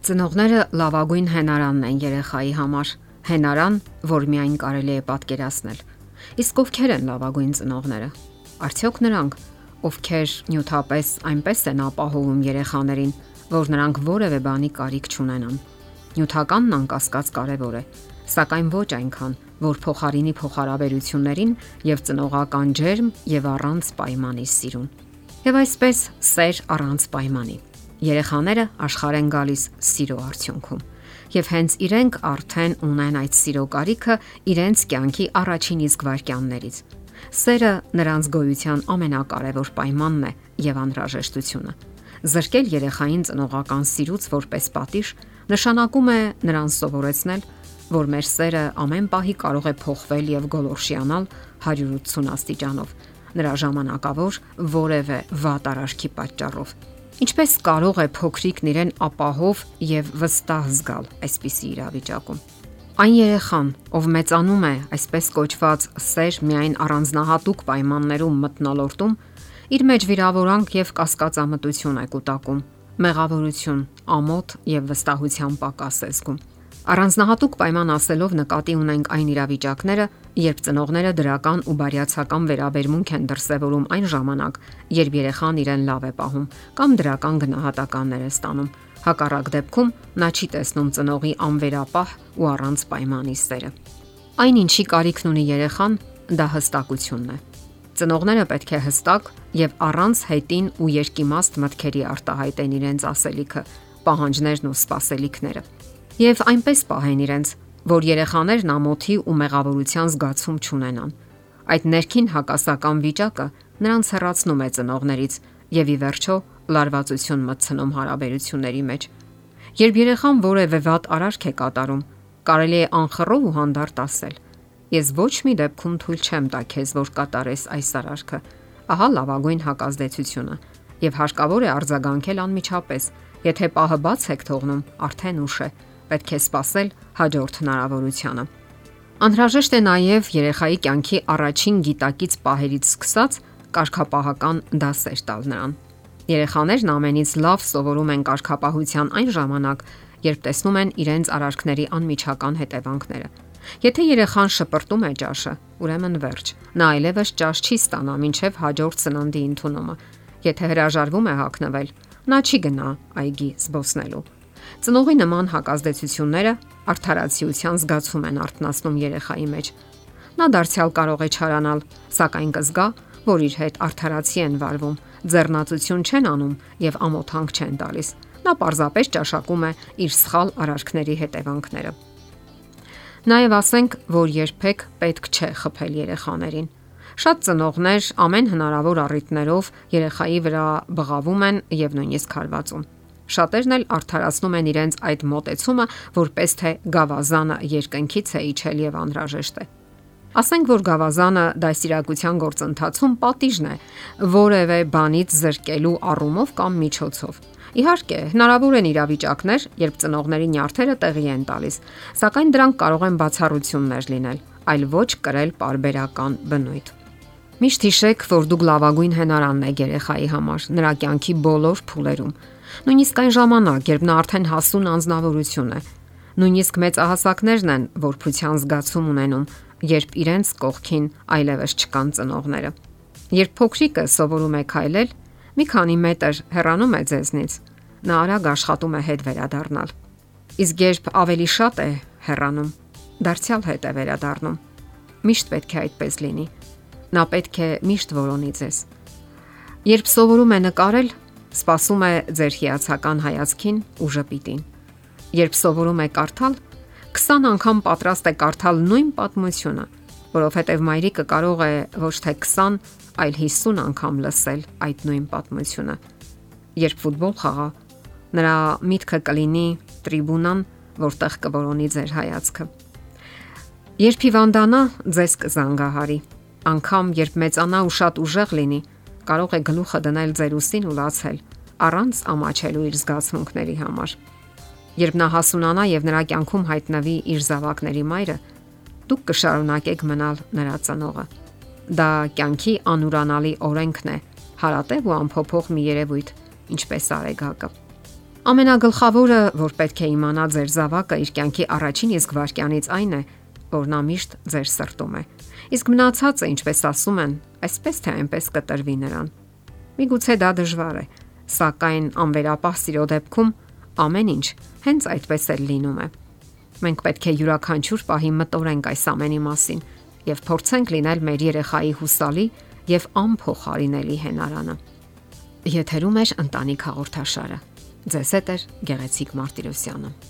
Ծնողները լավագույն հենարանն են երեխայի համար։ Հենարան, որ միայն կարելի է պատկերացնել։ Իսկ ովքեր են լավագույն ծնողները։ Արդյոք նրանք, ովքեր նյութապես այնպես են ապահովում երեխաներին, որ նրանք որևէ բանի կարիք չունենան։ Նյութականն անկասկած կարևոր է, սակայն ոչ այնքան, որ փոխարինի փոխհարաբերություններին եւ ծնողական ջերմ եւ առանց պայմանի սիրուն։ Եվ այսպես սեր առանց պայմանի Երեխաները աշխարհ են գալիս սիրո արդյունքում։ Եվ հենց իրենք արդեն ունեն այդ սիրո կարիքը իրենց կյանքի առաջին իսկ վայրկյաններից։ Սերը նրանց գոյության ամենակարևոր պայմանն է եւ անհրաժեշտությունը։ Զրկել երեխային ծնողական սիրուց որպես պատիժ նշանակում է նրան սովորեցնել, որ մեր սերը ամեն պահի կարող է փոխվել եւ գոլորշիանալ 180 աստիճանով նրա ժամանակավոր որևէ վատ արարքի պատճառով Ինչպես կարող է փոքրիկն իրեն ապահով եւ վստահ զգալ այսպիսի իրավիճակում։ Այն երեխան, ով մեծանում է այսպես կոչված սեր միայն առանձնահատուկ պայմաններում մտնոլորտում, իր մեջ վիրավորանք եւ կասկածամտություն է կուտակում, մեղավորություն, ամոթ եւ վստահության պակաս է զգում։ Առանձնահատուկ պայման ասելով նկատի ունենք այն իրավիճակները, երբ ծնողները դրական ու բարյացակամ վերաբերմունք են դրսևորում այն ժամանակ, երբ երեխան իրեն լավ է պահում կամ դրական գնահատականներ է ստանում։ Հակառակ դեպքում նա չի տեսնում ծնողի անվերապահ ու առանց պայմանի սերը։ Այն ինչի կարիքն ունի երեխան, դա հստակությունն է։ Ծնողները պետք է հստակ եւ առանց հետին ու երկիմաստ մտքերի արտահայտեն իրենց ասելիքը, պահանջներն ու սպասելիքները եւ այնպես պահեն իրենց, որ երեխաներն ամոթի ու մեղավորության զգացում չունենան։ Այդ ներքին հակասական վիճակը նրանց հեռացնում է ծնողներից եւ ի վերջո լարվածություն մտցնում հարաբերությունների մեջ։ Երբ երեխան որևէ վատ արարք է կատարում, կարելի է անխռով ու հանդարտ ասել. Ես ոչ մի դեպքում թույլ չեմ տա քեզ, որ կատարես այս արարքը։ Ահա լավագույն հակազդեցությունը եւ հարկավոր է արձագանքել անմիջապես։ Եթե պահը բաց եք թողնում, արդեն ուշ է պետք է սпасել հաջորդ հնարավորությանը։ Անհրաժեշտ է նաև երեխայի կյանքի առաջին գիտակից պահերից սկսած կարգապահական դասեր տալ նրան։ Երեխաներն ամենից լավ սովորում են կարգապահության այն ժամանակ, երբ տեսնում են իրենց արարքների անմիջական հետևանքները։ Եթե երեխան շպրտում է ճաշը, ուրեմն վերջ։ Նա այլևս ճաշ չի ստանա մինչև հաջորդ սննդի ընդունումը։ Եթե հրաժարվում է հակնվել, նա չի գնա այգի զբոսնելու։ Ծնողի նման հակազդեցությունները արդարացիության զգացում են արտնասնում երեխայի մեջ։ Նա դարձյալ կարող է չարանալ, սակայն կզգա, որ իր հետ արդարացի են վարվում, ձեռնացություն չեն անում եւ ամոթանք չեն տալիս։ Նա պարզապես ճաշակում է իր սխալ արարքների հետևանքները։ Նաև ասենք, որ երբեք պետք չէ խփել երեխաներին։ Շատ ծնողներ ամեն հնարավոր առիթներով երեխայի վրա բղավում են եւ նույնիսկ հարվածում։ Շատերն էլ արդարացնում են իրենց այդ մտեցումը, որպես թե գավազանը երկնքից է իջել եւ անհրաժեշտ է։ Ասենք որ գավազանը դասիրակության գործընթացում պատիժն է որևէ բանից զրկելու առումով կամ միջոցով։ Իհարկե, հնարավոր են իրավիճակներ, երբ ծնողների նյարդերը տեղի են տալիս, սակայն դրանք կարող են բացառություններ լինել, այլ ոչ կրել parberakan բնույթ։ Միշտ հիշեք, որ դուք լավագույն հենարանն եք երեխայի համար, նրա կյանքի բոլոր փուլերում Նույնիսկ այն ժամանակ, երբ նա արդեն հասուն անznավորություն է, նույնիսկ մեծահասակներն են որփության զգացում ունենում, երբ իրենց կողքին այլևս չկան ծնողները։ Երբ փոքրիկը սովորում է քայլել, մի քանի մետր հեռանում է ձեզնից, նա արագ աշխատում է հետ վերադառնալ։ Իսկ երբ ավելի շատ է հեռանում, դարձյալ հետ է վերադառնում։ Միշտ պետք է այդպես լինի։ Նա պետք է միշտ որոնի ձեզ։ Երբ սովորում է նկարել, սпасում է ձեր հիացական հայացքին ու ժպիտին։ Երբ սովորում է կարդալ, 20 անգամ պատրաստ է կարդալ նույն պատմությունը, որովհետև մայրիկը կարող է ոչ թե 20, այլ 50 անգամ լսել այդ նույն պատմությունը։ Երբ ֆուտբոլ խաղա, նրա միտքը կլինի տրիբունան, որտեղ կորոնի ձեր հայացքը։ Երբ հիվանդանա, ձեզ կզանգահարի։ Անկամ երբ մեծանա ու շատ ուժեղ լինի, կարող է գլուխը դնել ձեր ուսին ու լացել առանց ամաչելու իր զգացմունքների համար։ Երբ նա հասունանա եւ նրա կյանքում հայտնվի իր զավակների մայրը, դուք կշարունակեք մնալ նրա ծնողը։ Դա կյանքի անուրանալի օրենքն է, հարատև ու ամփոփող մի երևույթ, ինչպես արեգակը։ Ամենագլխավորը, որ պետք է իմանա ձեր զավակը իր կյանքի առաջին իսկ վայրկյանից այն է, որ նա միշտ ձեր սրտում է։ Իսկ մնացածը, ինչպես ասում են, այսպես թե այնպես կտրվի նրան։ Միգուցե դա դժվար է, սակայն անվերապահ սիրո դեպքում ամեն ինչ հենց այդպես էլ լինում է։ Մենք պետք է յուրաքանչյուր պահի մտորենք այս ամենի մասին եւ փորձենք լինել մեր երեխայի հուսալի եւ անփոխարինելի հենարանը։ Եթերում է ընտանիք հաղորդաշարը։ Ձեզ հետ է Գեղեցիկ Մարտիրոսյանը։